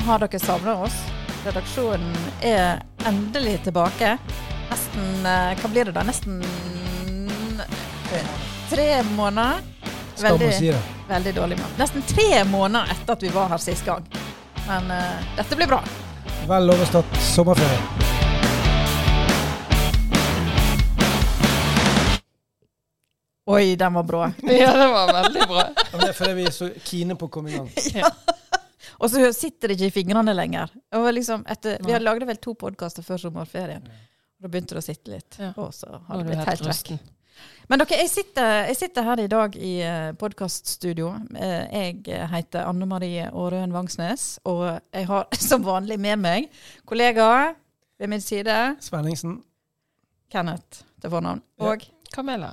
har dere savna oss? Redaksjonen er endelig tilbake. Nesten eh, Hva blir det da? Nesten tre måneder. Skal Veldig, man si det. veldig dårlig måned. Nesten tre måneder etter at vi var her sist gang. Men uh, dette blir bra. Vel overstått sommerferie. Oi, den var bra. Ja, den var veldig bra. Ja, det er fordi vi er så kine på å komme i gang. Og så sitter det ikke i fingrene lenger. Og liksom etter, vi har hadde lagde vel to podkaster før sommerferien. Da begynte det å sitte litt. Ja. Og så har det blitt helt vekk. Men dere, jeg sitter, jeg sitter her i dag i podkaststudio. Jeg heter Anne Marie Aarøen Vangsnes, og jeg har som vanlig med meg kollega ved min side, Svenningsen. Kenneth til fornavn. Ja. Og Camilla.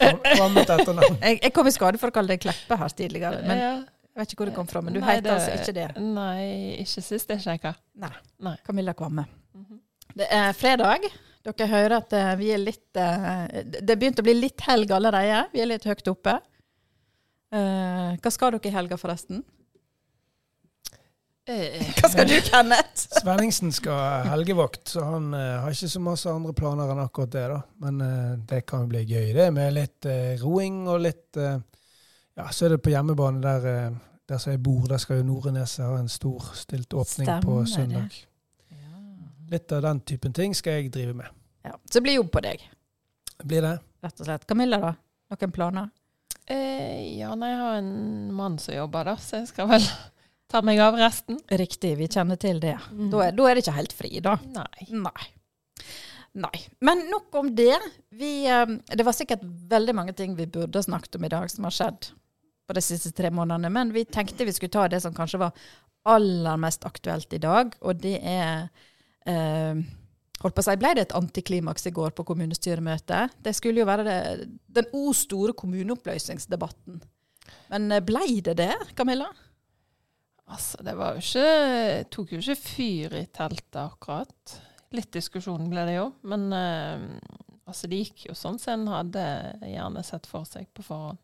Kvalmet etternavn. jeg, jeg kom i skade for å kalle deg Kleppe her tidligere, men Ja. Vet ikke hvor det kom fra. Men du Nei, heter altså ikke det. Nei, ikke sist jeg sjekka. Nei. Nei. Camilla Kvamme. Mhm. Det er fredag. Dere hører at eh, vi er litt eh, Det begynte å bli litt helg allerede. Vi er litt høyt oppe. Eh, hva skal dere i helga, forresten? Eh, Hva skal du, Kenneth? Svenningsen skal helgevakt, så han uh, har ikke så masse andre planer enn akkurat det. da. Men uh, det kan jo bli gøy, det, med litt uh, roing og litt Ja, så er det på hjemmebane der, der som jeg bor. Der skal jo Noreneset ha en storstilt åpning på Stemmer på søndag. Litt av den typen ting skal jeg drive med. Ja, så det blir jobb på deg, Blir det? rett og slett. Camilla, da? Noen planer? eh, ja, nei, jeg har en mann som jobber, da, så jeg skal vel ta meg av resten. Riktig, vi kjenner til det. Mm. Da er, da er det ikke helt fri, da. Nei. Nei. Nei. Men nok om det. Vi, eh, det var sikkert veldig mange ting vi burde snakket om i dag, som har skjedd på de siste tre månedene. Men vi tenkte vi skulle ta det som kanskje var aller mest aktuelt i dag, og det er eh, Holdt på å si, Ble det et antiklimaks i går på kommunestyremøtet? Det skulle jo være det, den o store kommuneoppløsningsdebatten. Men eh, ble det det, Camilla? Altså, det var jo ikke Tok jo ikke fyr i teltet, akkurat. Litt diskusjon ble det jo, men eh, altså, det gikk jo sånn som en hadde gjerne sett for seg på forhånd.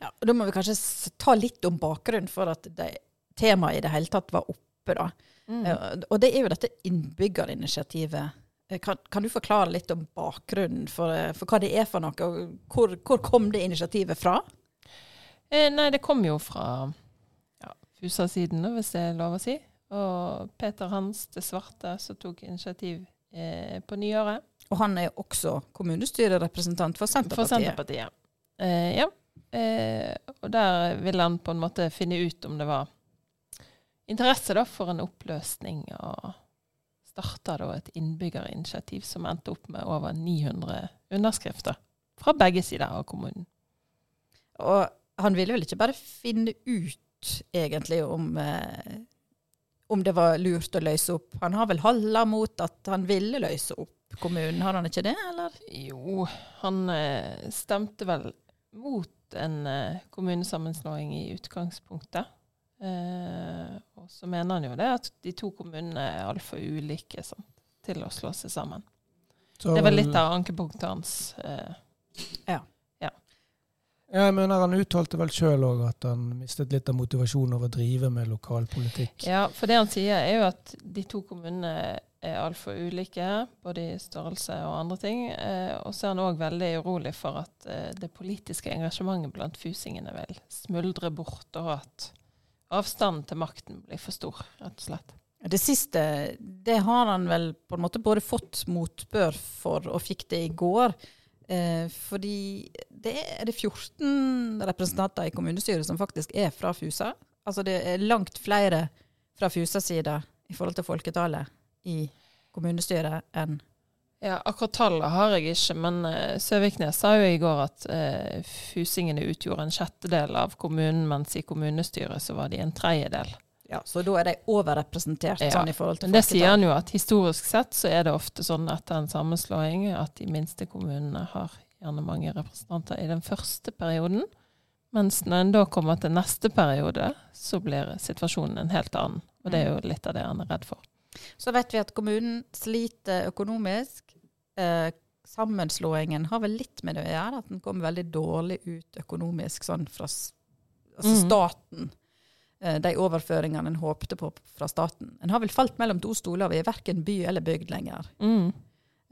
Ja, Da må vi kanskje ta litt om bakgrunnen for at det, temaet i det hele tatt var oppe. da. Mm. Eh, Og det er jo dette innbyggerinitiativet. Eh, Kan, kan du forklare litt om bakgrunnen for, eh, for hva det er for noe? og Hvor, hvor kom det initiativet fra? Eh, nei, det kom jo fra ja, Fusa-siden, hvis det er lov å si. Og Peter Hans det Svarte som tok initiativ eh, på nyåret. Og han er også kommunestyrerepresentant for Senterpartiet. For Senterpartiet. Eh, ja. Eh, og der ville han på en måte finne ut om det var interesse da for en oppløsning, og starta da et innbyggerinitiativ som endte opp med over 900 underskrifter fra begge sider av kommunen. Og han ville vel ikke bare finne ut egentlig om, eh, om det var lurt å løse opp. Han har vel halla mot at han ville løse opp kommunen, har han ikke det, eller? Jo, han eh, stemte vel mot en eh, kommunesammenslåing i utgangspunktet. Eh, og så mener han jo det at de to kommunene er altfor ulike sant, til å slå seg sammen. Så Det er vel litt av ankepunktet hans. Eh, Ja, jeg mener Han uttalte vel sjøl òg at han mistet litt av motivasjonen over å drive med lokalpolitikk. ja, for det han sier er jo at de to kommunene er altfor ulike, både i størrelse og andre ting. Eh, og så er han òg veldig urolig for at eh, det politiske engasjementet blant fusingene vil smuldre bort, og at avstanden til makten blir for stor, rett og slett. Det siste, det har han vel på en måte både fått motbør for, og fikk det i går. Eh, fordi det er, det 14 representanter i kommunestyret som faktisk er fra Fusa. Altså det er langt flere fra Fusa-sida i forhold til folketallet i kommunestyret enn Ja, akkurat tallet har jeg ikke, men uh, Søviknes sa jo i går at uh, fusingene utgjorde en sjettedel av kommunen, mens i kommunestyret så var de en tredjedel. Ja, så da er de overrepresentert Ja, sånn i forhold til Men det sier han jo at historisk sett så er det ofte sånn etter en sammenslåing at de minste kommunene har gjerne mange representanter i den første perioden. Mens når en da kommer til neste periode, så blir situasjonen en helt annen. Og det er jo litt av det han er redd for. Så vet vi at kommunen sliter økonomisk. Eh, sammenslåingen har vel litt med det å gjøre, at den kom veldig dårlig ut økonomisk sånn fra altså Mhm. staten. eh, de overføringene en håpte på fra staten. En har vel falt mellom to stoler. Vi er verken by eller bygd lenger. Mm.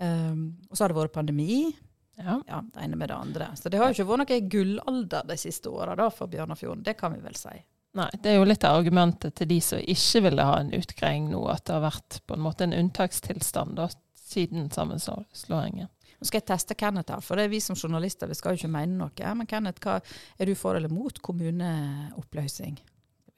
Um, og så har det vært pandemi. Ja. Ja, det ene med det andre. Så det har jo ikke vært noe gullalder de siste åra for Bjørnafjorden. Det kan vi vel si. Nei, det er jo litt av argumentet til de som ikke ville ha en utgreiing nå, at det har vært på en måte en unntakstilstand da, siden sammenslåingen. Nå skal jeg teste Kenneth her, for det er vi som journalister vi skal jo ikke mene noe. Men Kenneth, hva, er du for eller mot kommuneoppløsning?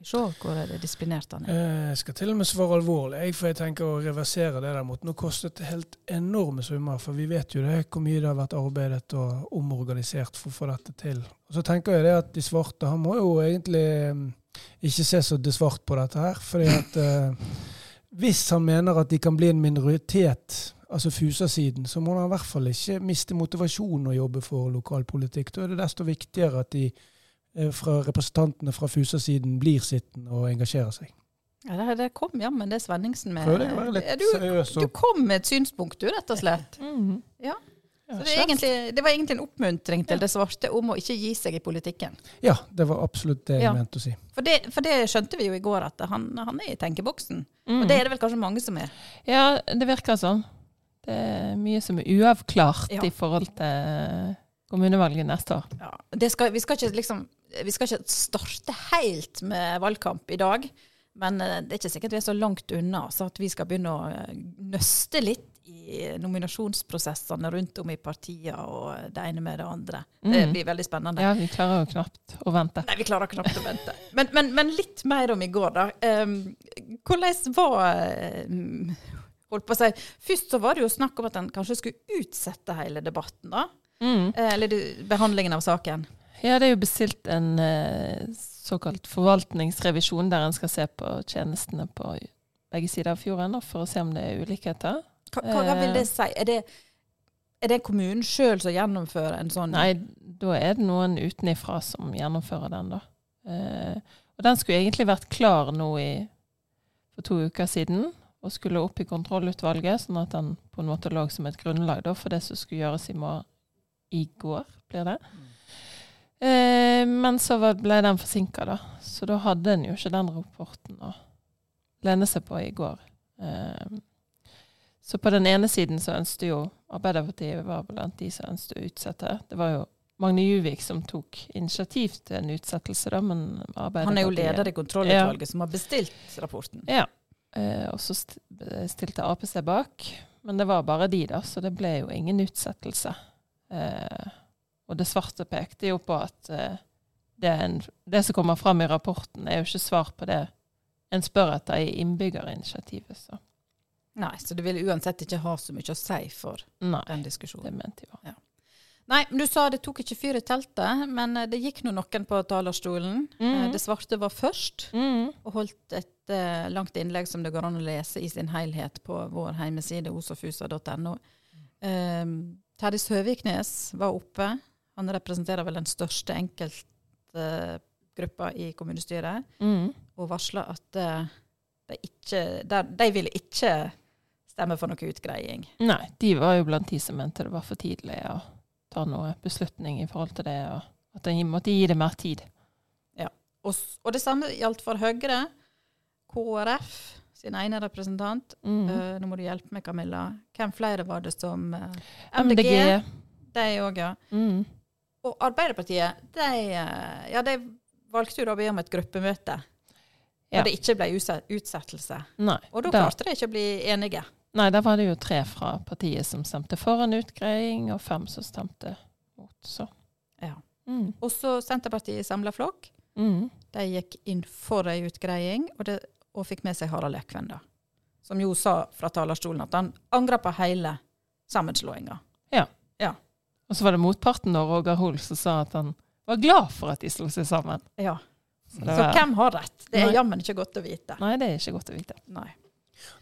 Se hvor er det disiplinert han er. Eh, Jeg skal til og med svare alvorlig, jeg, for jeg tenker å reversere det der mot. Nå kostet det helt enorme summer, for vi vet jo det, hvor mye det har vært arbeidet og omorganisert for å få dette til. Og så tenker jeg det at de svarte han må jo egentlig eh, ikke se så det svart på dette her. fordi at eh, hvis han mener at de kan bli en minoritet, altså Fusa-siden, så må han i hvert fall ikke miste motivasjonen å jobbe for lokalpolitikk. Da er det desto viktigere at de eh, fra representantene fra Fusa-siden blir sittende og engasjerer seg. Ja, det, det kom jammen det Svenningsen med. Prøv deg å være litt seriøs. du, du kom med et synspunkt, du, rett og slett. Mm. Ja. Så det, er egentlig, det var egentlig en oppmuntring til det svarte om å ikke gi seg i politikken. ja, det var absolutt det jeg Ja. mente å si. For det, for det skjønte vi jo i går, at han, han er i tenkeboksen. Mm. Og det er det vel kanskje mange som er. Ja, det virker sånn. Det er mye som er uavklart Ja. i forhold til kommunevalget neste år. Ja, det skal, vi, skal ikke liksom, vi skal ikke starte helt med valgkamp i dag, men eh, det er ikke sikkert vi er så langt unna så at vi skal begynne å eh, nøste litt i nominasjonsprosessene rundt om i partiene og det ene med det andre. Det Mm. blir veldig spennende. Ja, vi klarer jo knapt å vente. Nei, vi klarer knapt å vente. Men, men, men litt mer om i går, da. Um, hvordan var um, Holdt på å si Først så var det jo snakk om at en kanskje skulle utsette hele debatten, da. Mm. Eh, Eller behandlingen av saken. Ja, det er jo bestilt en eh, såkalt forvaltningsrevisjon der en skal se på tjenestene på begge sider av fjorden for å se om det er ulikheter. Hva, hva, vil Eh. det si? Er det, er det kommunen sjøl som gjennomfører en sånn Nei, da er det noen utenifra som gjennomfører den, da. Eh, og den skulle egentlig vært klar nå i, for to uker siden, og skulle opp i kontrollutvalget, sånn at den på en måte lå som et grunnlag da, for det som skulle gjøres i, morgen, i går, blir det. Eh, men så ble den forsinka, da. Så da hadde en jo ikke den rapporten å lene seg på i går. Eh, så på den ene siden så ønsket jo Arbeiderpartiet var blant de som ønsket å utsette. Det var jo Magne Juvik som tok initiativ til en utsettelse, da, men Arbeiderpartiet Han er jo leder i kontrollutvalget som har bestilt rapporten. Ja. Eh, og så stilte Ap seg bak. Men det var bare de, da, så det ble jo ingen utsettelse. Eh, og det svarte pekte jo på at eh, det, en, det som kommer fram i rapporten, er jo ikke svar på det en spør etter i innbyggerinitiativet. Så Nei, så det vil uansett ikke ha så mye å si for nei, den diskusjonen. det mente jeg ja. Nei, men du sa det tok ikke fyr i teltet, men eh, det gikk nå noen på talerstolen. Eh, Det svarte var først, Mm. og holdt et uh, langt innlegg som det går an å lese i sin helhet på vår hjemmeside osofusa.no. Um, Terje Søviknes var oppe. Han representerer vel den største enkeltgruppa i kommunestyret, Mm. og varsla at uh, de, ikke, der, de ville ikke stemme for noe utgreiing. Nei, de var jo blant de som mente det var for tidlig å ta noe beslutning i forhold til det, og at de måtte gi det mer tid. Og, og det samme gjaldt for Høyre. KrF sin ene representant. Mm. Uh, nå må du hjelpe meg, Camilla. Hvem flere var det som uh, MDG. De òg, ja. Mm. Og Arbeiderpartiet, de, eh, ja, de valgte jo da å be om et gruppemøte. Ja. Og det ikke ble utsettelse. Nei, Og da- klarte de ikke å bli enige. Nei, der var det jo tre fra partiet som stemte for en utgreiing, og fem som stemte mot. Så. Ja. Mm. Også Senterpartiet i samla flokk. Mm. De gikk inn for ei utgreiing, og, det, og fikk med seg Harald Ekven, da. Som jo sa fra talerstolen at han angra på hele sammenslåinga. Og så var det motparten, da, Roger Hoel, som sa at han var glad for at de slo seg sammen. Ja. Så Så hvem har rett? Det er jammen ikke godt å vite. nei, det er ikke godt å vite. Nei.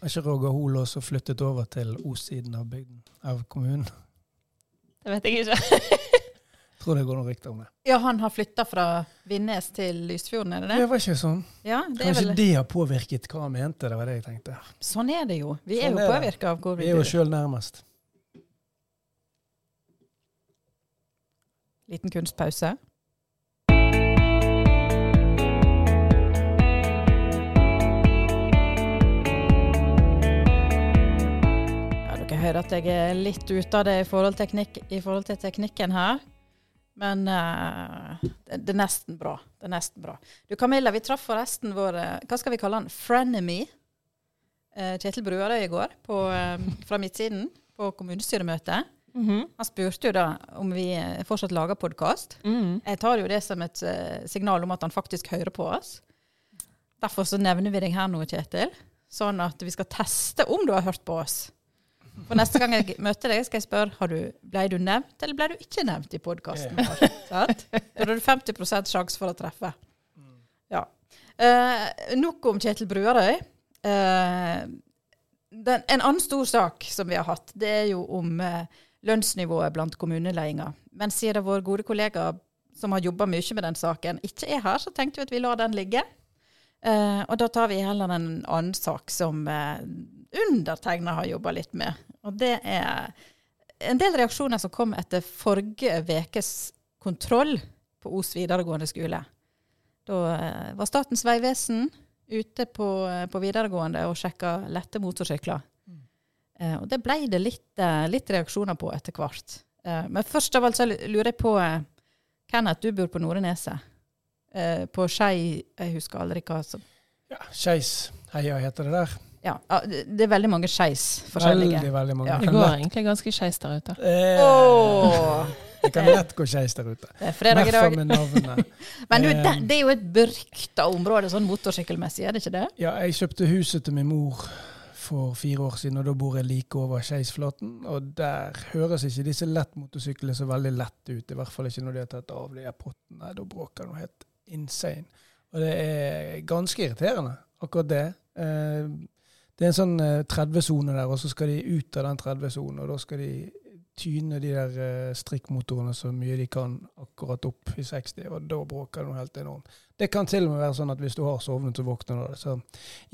Har ikke Roger Hoel også flyttet over til O-siden av bygden, av kommunen? Det vet jeg ikke. Tror det går noen rykter om det. Ja, han har flytta fra Vindnes til Lysfjorden, er det det? Det var ikke sånn. Ja, det er Kanskje vel det har påvirket hva han mente, det var det jeg tenkte. Sånn er det jo. Vi Sånn er jo påvirka av hvor Vi vi er jo bor. sjøl nærmest. Liten kunstpause. Hører at jeg er litt ute av det i forhold, teknikk, i forhold til teknikken her. Men uh, det, det er nesten bra. Det er nesten bra. Du Camilla, vi traff forresten vår eh, Hva skal vi kalle han? Frenemy. Uh, Kjetil Bruarøy i går på, uh, fra midtsiden på kommunestyremøtet. Mm -hmm. Han spurte jo da om vi fortsatt lager podkast. Mhm. Jeg tar jo det som et signal om at han faktisk hører på oss. Derfor så nevner vi deg her nå, Kjetil. Sånn at vi skal teste om du har hørt på oss. For neste gang jeg møter deg, skal jeg spørre har du, ble du nevnt eller ble du ikke nevnt i podkasten vår. Da har du 50% sjanse for å treffe. Ja. Eh, nok om Kjetil Bruarøy. Eh, den, en annen stor sak som vi har hatt, det er jo om eh, lønnsnivået blant kommuneledere. Men siden vår gode kollega som har jobba mye med den saken, ikke er her, så tenkte vi at vi lar den ligge. Eh, og da tar vi heller en annen sak som eh, undertegna har jobba litt med. Og det er en del reaksjoner som kom etter forrige ukes kontroll på Os videregående skole. Da eh, var Statens vegvesen ute på, eh, på videregående og sjekka lette motorsykler. Eh, og det ble det litt, litt reaksjoner på etter hvert. Eh, men først av alt så lurer jeg på Kenneth, du bor på Noreneset. Eh, på Skei Jeg husker aldri hva som Ja, Skeis heia heter det der. Ja, det det er veldig mange skeis forskjellige. Veldig, veldig mange. Ja. Det går egentlig ganske skeis der ute. Eh, Åh, Det kan lett gå skeis der ute. det er fredag i dag. Men du, Eh, det, det er jo et berykta område sånn motorsykkelmessig, er det ikke det? Ja, jeg kjøpte huset til min mor for fire år siden, og da bor jeg like over Skeisflaten. Og der høres ikke disse lettmotorsyklene så veldig lett ut, i hvert fall ikke når de har tatt av de pottene. Da bråker det noe helt insane. Og det er ganske irriterende, akkurat det. Eh, Det er en sånn eh, 30-sone der, og så skal de ut av den 30-sonen, og da skal de tyne de der eh, strikkmotorene så mye de kan akkurat opp i 60, og da bråker det noe helt enormt. Det kan til og med være sånn at hvis du har sovnet, så våkner du av det. Så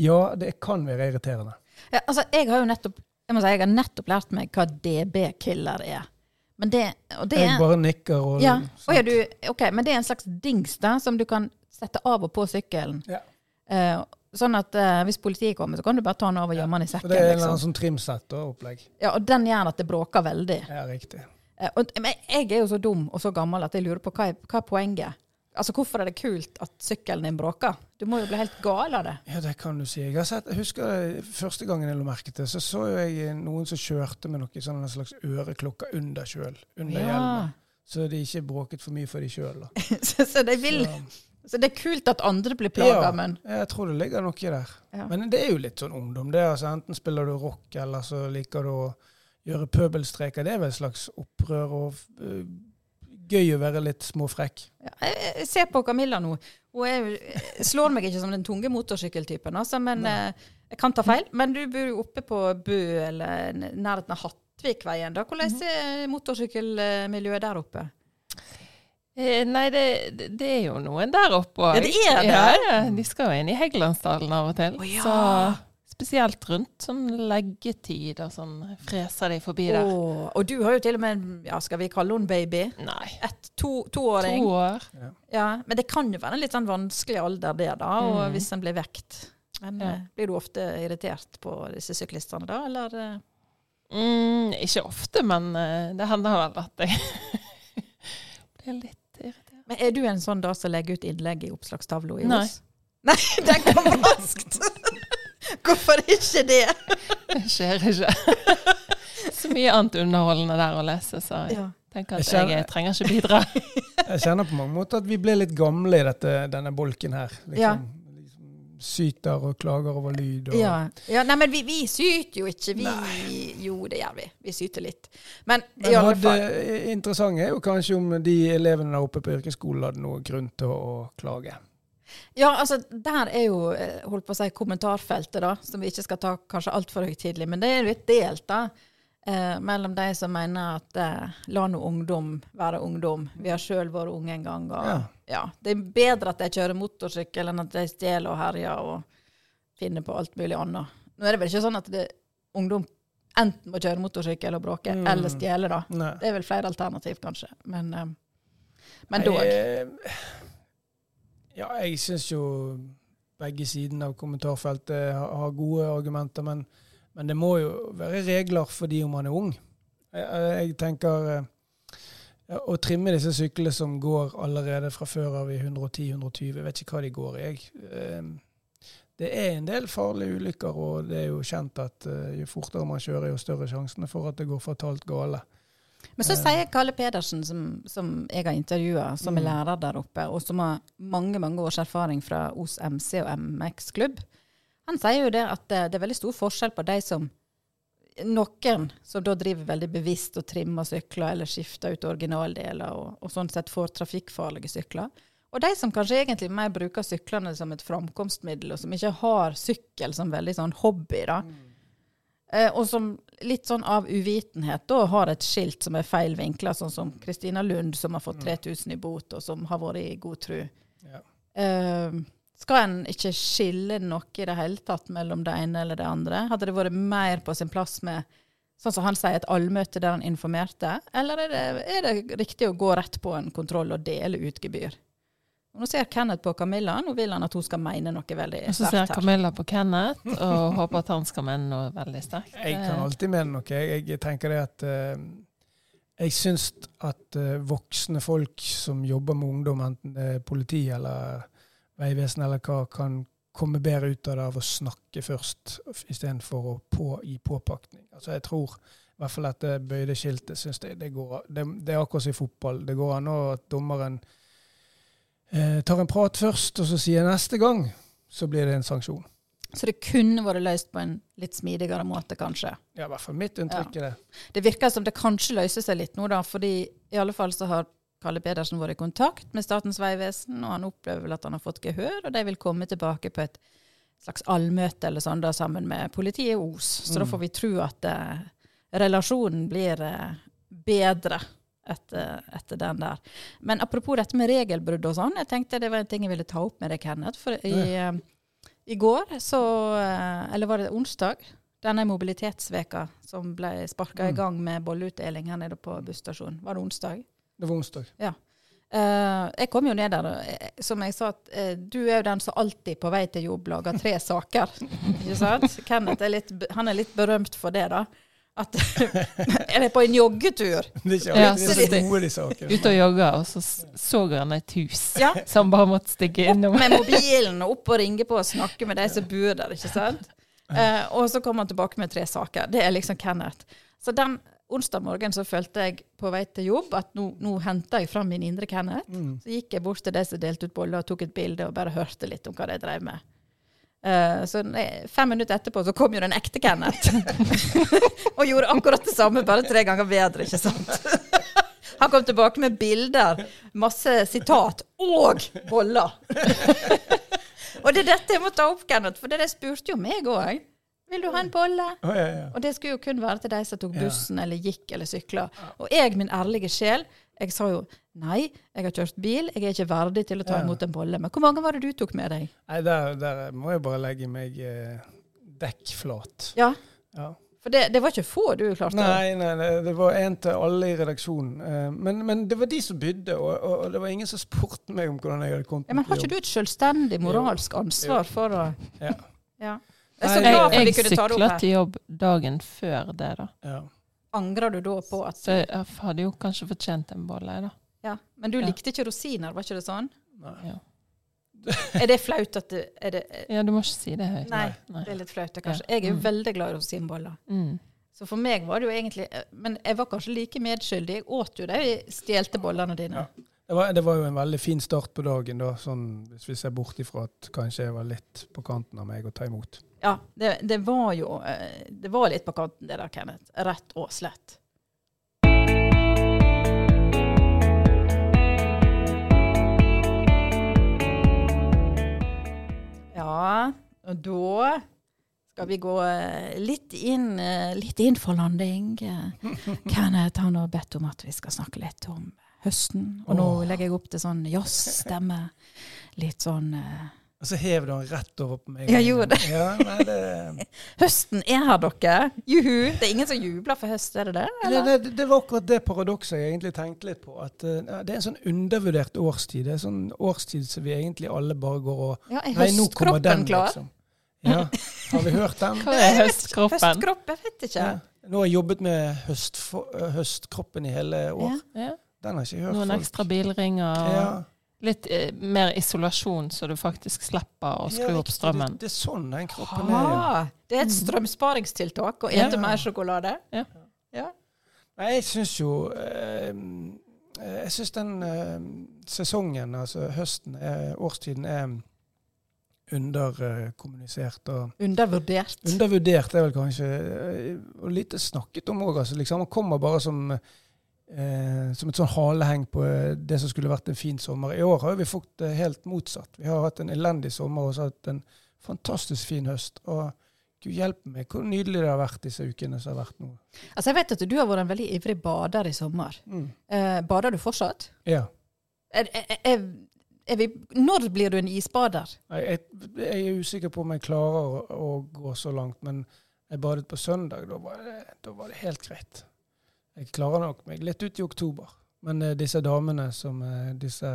ja, det kan være irriterende. Ja, altså, jeg har jo nettopp jeg si, jeg har nettopp lært meg hva DB-killer er. Men det, det Jeg er, bare nikker og ja, og ja, du, ok, men det er en slags dings da, som du kan sette av og på sykkelen. Ja. Eh, sånn at eh, hvis politiet kommer, så kan du bare ta den av og gjemme den i sekken. det er en eller liksom. sånn trimsett og opplegg. Ja, og den gjør at det bråker veldig. Ja, riktig. Eh, og, men jeg er jo så dum og så gammel at jeg lurer på hva er, hva er poenget. Altså, Hvorfor er det kult at sykkelen din bråker? Du må jo bli helt gal av det. Ja, det kan du si. Jeg, sett, jeg husker det, første gangen jeg la merke til, så så jeg noen som kjørte med noe sånn en slags øreklokker under kjøl, under hjelmen. Så de ikke bråket for mye for de sjøl. så, så, de vil, så det er kult at andre blir plaga, Ja. men Jeg tror det ligger noe der. Ja. Men det er jo litt sånn ungdom. det altså Enten spiller du rock, eller så liker du å gjøre pøbelstreker. Det er vel et slags opprør og uh, gøy å være litt småfrekk. ja, jeg, jeg ser på Camilla nå. Hun er, slår meg ikke som den tunge motorsykkeltypen, altså, men eh, jeg kan ta feil. Men du bor jo oppe på Bø eller nærheten av Hattvikveien. da. Hvordan Mhm. er motorsykkelmiljøet der oppe? Eh, nei, det, det, det er jo noen der oppe òg. Ja, det er det? Ja, ja, de skal jo inn i Heggelandsdalen av og til. Oh, ja. Så spesielt rundt sånn leggetid og sånn freser de forbi der. Oh, og du har jo til og med en, ja, skal vi kalle henne baby? Nei. Et to, toåring. To år. Ja, men det kan jo være en litt sånn vanskelig alder det, da, og Mm. hvis en blir vekt. Men Ja. eh, blir du ofte irritert på disse syklistene da, eller? eh? Mm, ikke ofte, men det hender vel at jeg blir litt. Men er du en sånn da som legger ut innlegg i oppslagstavla i Nei. oss? Nei, den kom raskt! Hvorfor ikke det? Det skjer ikke. Så mye annet underholdende der å lese, så jeg Ja. tenker at Jeg kjenner- jeg trenger ikke bidra. Jeg kjenner på mange måter at vi ble litt gamle i dette, denne bolken her. Liksom, Ja. Syter og klager over lyd. Og, Ja. ja nei, men vi, vi syter jo ikke. Vi, jo, det gjør vi. Vi syter litt. Men, i Men alle hadde, fall interessant er jo kanskje om de elevene der oppe på yrkesskolen hadde noen grunn til å, klage. Ja, altså, der er jo eh, holdt på å si kommentarfeltet, da, som vi ikke skal ta kanskje altfor høytidelig. Men det er jo litt delt, da. Eh, mellom de som mener at eh, la nå ungdom være ungdom. Vi har sjøl vært unge en gang. Og, ja. Ja. Det er bedre at de kjører motorsykkel enn at de stjeler og herjer og finner på alt mulig annet. Nå er det vel ikke sånn at det, ungdom enten må kjøre motorsykkel og bråke, Mm. eller stjele, da. Nei. Det er vel flere alternativ, kanskje. Men, eh, men dog. Ja, jeg syns jo begge sidene av kommentarfeltet har gode argumenter, men Men det må jo være regler for de om man er ung. Jeg, jeg tenker eh, å trimme disse syklene som går allerede fra før av i 110-120, jeg vet ikke hva de går i. Jeg, eh, det er en del farlige ulykker, og det er jo kjent at eh, jo fortere man kjører, jo større sjansene for at det går fatalt gale. Men så sier Kalle Pedersen, som, som jeg har intervjua, som er Mm. lærer der oppe, og som har mange mange års erfaring fra OS MC og MX-klubb, han sier jo det at det, er veldig stor forskjell på de som Noen som da driver veldig bevisst og trimmer sykler eller skifter ut originaldeler og, og sånn sett får trafikkfarlige sykler. Og de som kanskje egentlig mer bruker syklene som et framkomstmiddel, og som ikke har sykkel som veldig sånn hobby, da. Eh, og som litt sånn av uvitenhet da har et skilt som er feil vinkla, sånn som Kristina Lund, som har fått 3000 i bot, og som har vært i god tru. Ja. Eh, skal en ikke skille noe i det hele tatt mellom det ene eller det andre? Hadde det vært mer på sin plass med sånn som han sier, et allmøte der han informerte? Eller er det, er det riktig å gå rett på en kontroll og dele ut gebyr? Og Nå ser Kenneth på Camilla, nå vil han at hun skal mene noe veldig Og så ser sterkt. Camilla på Kenneth og håper at han skal mene noe veldig sterkt. Jeg kan alltid mene noe. Jeg, jeg tenker det at eh, Jeg syns at eh, voksne folk som jobber med ungdom, enten det er politi eller Vegvesen eller hva, kan komme bedre ut av det av å snakke først, istedenfor å på, gi påpakning. Altså jeg tror i hvert fall dette bøyde skiltet synes jeg, det, går, det, det er akkurat som i fotball. Det går an at dommeren eh, tar en prat først, og så sier neste gang, så blir det en sanksjon. Så det kunne vært løst på en litt smidigere måte, kanskje. Ja, i hvert fall mitt inntrykk er det. Det virker som det kanskje løser seg litt nå, da, fordi i alle fall så har Kalle Pedersen vært i kontakt med Statens vegvesen, og han opplever vel at han har fått gehør, og de vil komme tilbake på et slags allmøte eller sånn da, sammen med politiet i Os. Så da Mm. får vi tro at eh, relasjonen blir eh, bedre etter, etter den der. Men apropos dette med regelbrudd og sånn, jeg tenkte det var en ting jeg ville ta opp med deg, Kenneth. For i, eh, i går, så eh, Eller var det onsdag? Denne mobilitetsveka som ble sparka i Mm. gang med bolleutdeling her nede på busstasjonen. Var det onsdag? Det var onsdag. Eh, jeg kom jo ned der, og eh, som jeg sa, at uh, du er jo den som alltid på vei til jobb lager tre saker. Ikke sant? Kenneth er litt, han er litt berømt for det, da. At Er det på en joggetur? Det er ikke Ja, så gode, de sakene. Ute og jogga, og så så han et hus Ja. som bare måtte stikke innom. Med mobilen og opp og ringe på og snakke med de som bor der, ikke sant? Uh, og så kommer han tilbake med tre saker. Det er liksom Kenneth. Så den onsdag morgen så følte jeg på vei til jobb at nå, nå henta jeg fram min indre Kenneth. Mm. Så gikk jeg bort til de som delte ut boller og tok et bilde og bare hørte litt om hva de drev med. Uh, så fem minutter etterpå så kom jo den ekte Kenneth. og gjorde akkurat det samme, bare tre ganger bedre, ikke sant? Han kom tilbake med bilder, masse sitat og boller. og det er dette jeg må ta opp, Kenneth, for det spurte jo meg òg. Vil du ha en bolle? Oh, ja, ja. Og det skulle jo kun være til de som tok bussen eller gikk eller sykla. Og jeg, min ærlige sjel, jeg sa jo nei, jeg har kjørt bil, jeg er ikke verdig til å ta imot en bolle. Men hvor mange var det du tok med deg? Nei, der, der må jeg bare legge meg eh, dekkflat. Ja, Ja. for det, det var ikke få du klarte. Nei, nei, nei, det var en til alle i redaksjonen. Eh, Men, men det var de som bydde, og, og, det var ingen som spurte meg om hvordan jeg hadde kommet Ja, men har ikke du et selvstendig moralsk ansvar for å Ja. Ja. Jeg er så glad for at Jeg, vi kunne ta det sykla opp her. til jobb dagen før det, da. Ja. Angrer du da på at Så jeg hadde jo kanskje fortjent en bolle, da. Ja, men du likte ikke rosiner, var ikke det sånn? Nei. Ja. Er det flaut at du er det, Ja, du må ikke si det høyt. Nei, Nei. det er litt flaut, det, kanskje. Jeg er jo Mm. veldig glad i rosinboller. Mm. Så for meg var det jo egentlig Men jeg var kanskje like medskyldig. Jeg åt jo de stjelte bollene dine. Ja. Det var, det var jo en veldig fin start på dagen, da, sånn, hvis vi ser bort ifra at kanskje jeg var litt på kanten av meg å ta imot. Ja, det, det var jo eh, Det var litt på kanten, det der, Kenneth. Rett og slett. Ja, og da skal vi gå eh, litt inn, eh, litt inn for landing. Kenneth han har bedt om at vi skal snakke litt om høsten. Og nå oh. legger jeg opp til sånn jazzstemme. Litt sånn uh... Og så hev du den rett over på meg. Jeg gjorde det. Ja, nei, det, Høsten er her, dere! Juhu! Det er ingen som jubler for høst, er det det? det, Eller? det, det var akkurat det paradokset jeg egentlig tenkte litt på. At uh, det er en sånn undervurdert årstid. Det er en sånn årstid som vi egentlig alle bare går og Ja, Nei, nå kommer den, klar? liksom. Ja. Har vi hørt den? Hva er høstkroppen? Høstkropp, jeg vet ikke. Ja. Nå har jeg jobbet med høstfo- høstkroppen i hele år. Ja. Ja. Den har ikke jeg hørt Noen folk. ekstra bilringer. Ja. Litt eh, mer isolasjon, så du faktisk slipper å skru Ja, opp strømmen. Det, det er sånn den kroppen er. ja. Ah, det er et strømsparingstiltak å Ja. ete mer sjokolade. Ja. Ja. Nei, jeg syns jo eh, Jeg syns den eh, sesongen, altså høsten, er, årstiden, er underkommunisert. og Undervurdert. Undervurdert er vel kanskje eh, Og lite snakket om òg. Altså, liksom, man kommer bare som, eh, som et sånn haleheng på eh, det som skulle vært en fin sommer. I år har vi fått det helt motsatt. Vi har hatt en elendig sommer og så hatt en fantastisk fin høst. Og gud hjelpe meg hvor nydelig det har vært disse ukene som har vært nå. Altså, jeg vet at du har vært en veldig ivrig bader i sommer. Mm. Eh, bader du fortsatt? Ja. Er, er, er, vi, når blir du en isbader? Jeg, jeg er usikker på om jeg klarer å, å gå så langt, men jeg badet på søndag. Da var det, da var det helt greit. Jeg klarer nok meg litt ut i oktober. Men eh, disse damene som eh, disse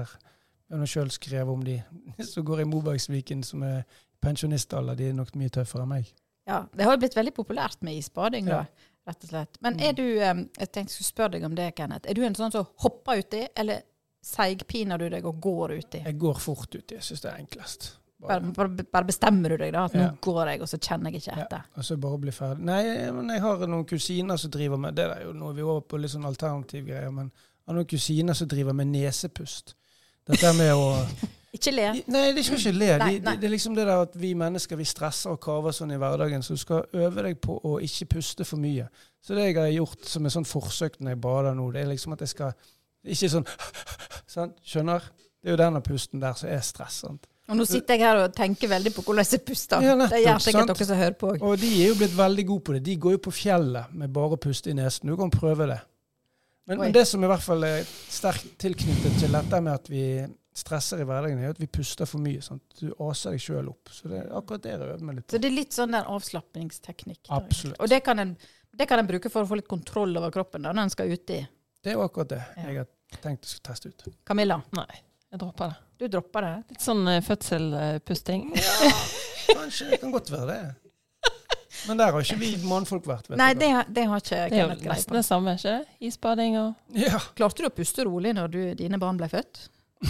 Jeg har sjøl skrevet om de som går i Mobergsviken, som er pensjonistalder. De er nok mye tøffere enn meg. Ja, Det har jo blitt veldig populært med isbading, Ja. da, rett og slett. Men Mm. er du Jeg tenkte jeg skulle spørre deg om det, Kenneth. Er du en sånn som hopper uti, eller seigpiner du deg og går uti? Jeg går fort uti. Jeg syns det er enklest. Bare, Bare, bare, bestemmer du deg, da? At nå Ja. går jeg, og så kjenner jeg ikke Ja. etter. og så bare bli ferdig. Nei, men jeg har noen kusiner som driver med Det er jo nå er vi over på litt sånn alternativ greier, men jeg har noen kusiner som driver med nesepust. Dette med å Ikke le. Nei, det skal ikke le. Nei, nei. de, det er liksom det der at vi mennesker vi stresser og kaver sånn i hverdagen, så du skal øve deg på å ikke puste for mye. Så det jeg har gjort som et sånt forsøk når jeg bader nå, det er liksom at jeg skal ikke sånn sant? Skjønner? Det er jo denne pusten der som er stress. sant? Og nå sitter jeg her og tenker veldig på hvordan jeg puster. Ja, nettopp, det gjør sikkert dere som hører på. Og de er jo blitt veldig gode på det. De går jo på fjellet med bare å puste i nesen. Du kan prøve det. Men, men det som i hvert fall er sterkt tilknyttet til dette med at vi stresser i hverdagen, er at vi puster for mye. Sant? Du aser deg sjøl opp. Så det er akkurat det jeg øver meg litt Så det er litt sånn der avslapningsteknikk. Absolutt. Og det kan, en, det kan en bruke for å få litt kontroll over kroppen da, når en skal uti. Det er jo akkurat det Ja. jeg har tenkt å teste ut. Camilla, Nei, jeg dropper det. Du dropper det? Litt sånn eh, fødselpusting. Ja, kanskje. Det kan godt være det. Men der har ikke vi mannfolk vært. vet Nei, du det, har- det har ikke Det er jo nesten det samme, ikke det? Isbading og Ja. Klarte du å puste rolig når du, dine barn ble født?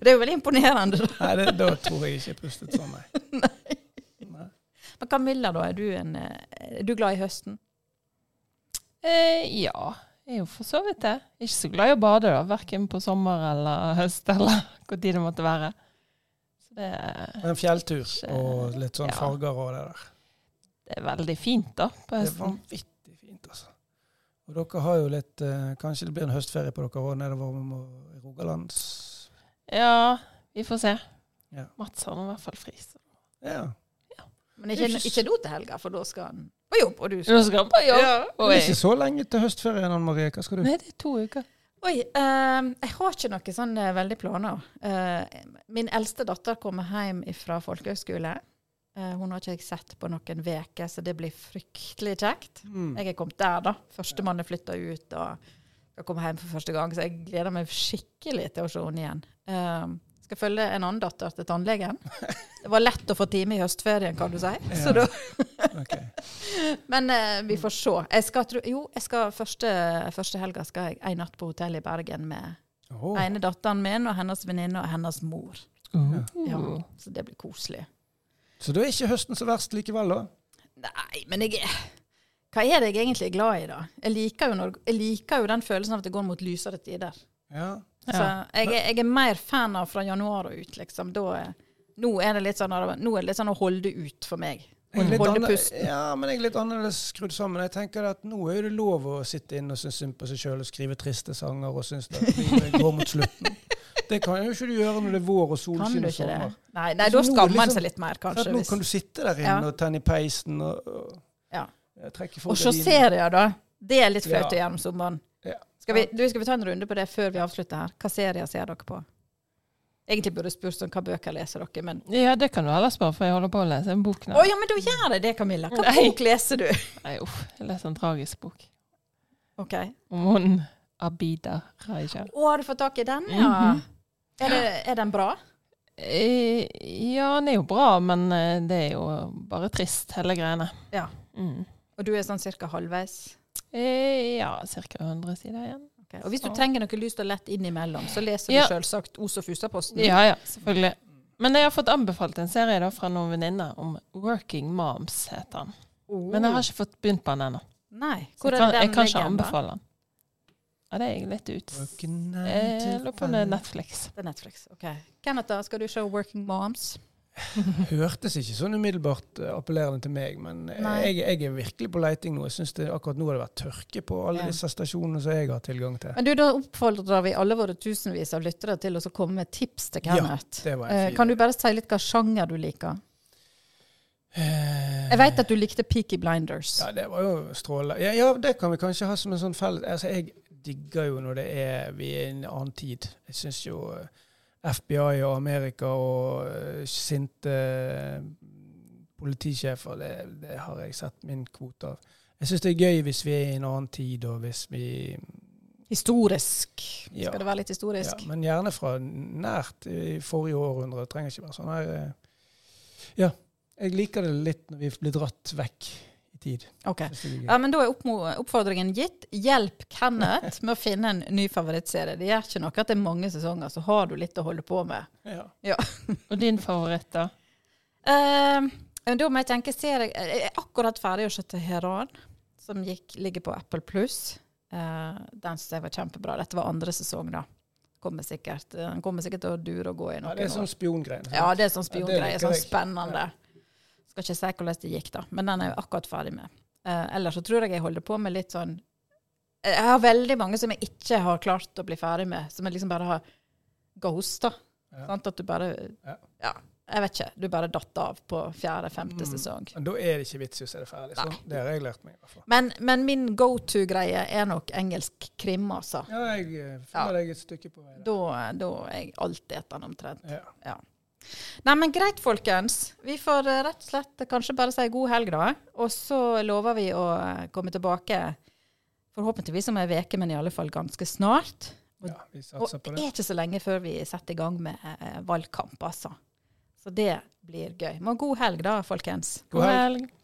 det er jo veldig imponerende. da. Nei, det, da tror jeg ikke jeg pustet sånn, nei. nei. Men Camilla, da, er du, en, eh, er du glad i høsten? eh, Ja, jeg er jo for så vidt det. Ikke så glad i å bade, da. Verken på sommer eller høst eller hvor tid det måtte være. Så det, En fjelltur og litt sånn Ja. farger og det der. det er veldig fint, da, på høsten. Det er vanvittig fint, altså. Og dere har jo litt eh, Kanskje det blir en høstferie på dere òg nedover i Rogaland? Ja, vi får se. Ja. Mats har nå i hvert fall fri. så- Ja. Men ikke, ikke nå til helga, for da skal han på jobb. Og du Du skal skal på jobb? Ja. Det er ikke så lenge til høstferien, Anne Marie. Hva skal du? Nei, det er to uker. Oi, eh, jeg har ikke noe sånn veldig planer. Eh, min eldste datter kommer hjem fra folkehøgskole. Eh, hun har ikke jeg sett på noen uker, så det blir fryktelig kjekt. Mm. Jeg er kommet der, da. Førstemann er flytta ut og skal komme hjem for første gang, så jeg gleder meg skikkelig til å se henne igjen. Eh, skal følge en annen datter til tannlegen. Det var lett å få time i høstferien, kan du si. Så da Ok. Men eh, vi får se. Jeg skal, jo, jeg skal første, første helga skal jeg en natt på hotell i Bergen med oh. ene datteren min og hennes venninne og hennes mor. Uh. Ja, så det blir koselig. Så da er ikke høsten så verst likevel, da? Nei, men jeg er Hva er det jeg egentlig er glad i, da? Jeg liker jo, når, jeg liker jo den følelsen av at det går mot lysere tider. Ja. Så jeg, jeg er mer fan av fra januar og ut, liksom. Da nå er det litt sånn Nå er det litt sånn å holde ut for meg. Holde pusten. Ja, men jeg er litt annerledes skrudd sammen. Jeg tenker at Nå er det lov å sitte inne og synes synd på seg sjøl og skrive triste sanger og synes at livet går mot slutten. Det kan jo ikke du gjøre når det er vår og solskinn og sommer. Nei, nei da er skammer man liksom- seg litt mer, kanskje. nå kan du sitte der inne Ja. og tenne i peisen og, og Ja. trekke for Og se serier, da. Det er litt flaut å gjøre om sommeren. Ja. Skal vi, du, skal vi ta en runde på det før vi avslutter her? Hva serier ser dere på? Egentlig burde jeg spurt sånn, hva bøker leser dere, men Ja, det kan du heller spørre, for jeg holder på å lese en bok nå. Å ja, men da gjør jeg det, Camilla. Hva Nei. bok leser du? Nei, uff, jeg leser en tragisk bok Ok. om hun Abida Raja. Å, har du fått tak i den? Ja. Mhm. er, det, er den bra? Eh, ja, den er jo bra, men eh, det er jo bare trist, hele greiene. Ja. Mm. Og du er sånn cirka halvveis? Eh, ja, ca. 100 sider igjen. Ok. Og hvis du Så. trenger noe lyst og lett innimellom, så leser Ja. du selvsagt Os og Fusa-posten. Ja, ja, selvfølgelig. Men jeg har fått anbefalt en serie da fra noen venninner om Working Moms, heter den. Oh. Men jeg har ikke fått begynt på den ennå. Nei. Hvor er den jeg kan ikke anbefale den. Ja, det er jeg litt ut. Jeg to lurer på om det er. Netflix. Det er Netflix. ok. Kenneth, da, skal du se Working Moms? Hørtes ikke sånn umiddelbart eh, appellerende til meg, men eh, jeg, jeg er virkelig på leiting nå. Jeg synes det Akkurat nå har det vært tørke på alle Ja. disse stasjonene som jeg har tilgang til. Men du, Da oppfordrer vi alle våre tusenvis av lyttere til å komme med tips til Ja, Kenneth. det var en Eh, fin kan du bare si litt hva sjanger du liker? Jeg vet at du likte Peaky Blinders. Ja, det var jo strålende. Ja, ja, det kan vi kanskje ha som en sånn felles altså, Jeg digger jo når det er vi er i en annen tid. Jeg syns jo FBI og Amerika og eh, sinte eh, politisjefer, det, det har jeg sett min kvote av. Jeg syns det er gøy hvis vi er i en annen tid, og hvis vi Historisk. Ja. Skal det være litt historisk? Ja, men gjerne fra nært i forrige århundre. Det trenger ikke være sånn her eh, Ja. Jeg liker det litt når vi blir dratt vekk tid. Ok. Er. Ja, men Da er oppfordringen gitt. Hjelp Kenneth med å finne en ny favorittserie. Det gjør ikke noe at det er mange sesonger, så har du litt å holde på med. Ja. Og din favoritt, da? Uh, da må jeg tenke serie Jeg er akkurat ferdig å se Heran som gikk, ligger på Apple Pluss. Uh, den syns jeg var kjempebra. Dette var andre sesong, da. Kommer sikkert, den kommer sikkert til å dure og gå i ja, noen det er sånn år. spiongreier. Ja, det er sånn Ja, det spiongreie. Sånn spennende. spennende. Skal ikke si hvordan det gikk, da. Men den er jeg akkurat ferdig med. Uh, ellers så tror jeg jeg holder på med litt sånn Jeg har veldig mange som jeg ikke har klart å bli ferdig med, som jeg liksom bare har ghosta. Ja. Sant? At du bare Ja. Ja, jeg vet ikke. Du bare datt av på fjerde-femte Mm. sesong. Men da er det ikke vits i å se det ferdig. Sånn. Nei. Det har jeg lært meg. i hvert fall. Men, men min go to-greie er nok engelsk krim, altså. Ja, jeg eh, Ja. deg et stykke på vei. Da, da er jeg alltid etter den omtrent. Ja. Nei, men greit, folkens. Vi får eh, rett og slett kanskje bare si god helg, da. Og så lover vi å eh, komme tilbake forhåpentligvis om ei uke, men i alle fall ganske snart. ja, vi Og på det det. er ikke så lenge før vi setter i gang med eh, valgkamp, altså. Så det blir gøy. Men god helg, da, folkens. God helg. helg.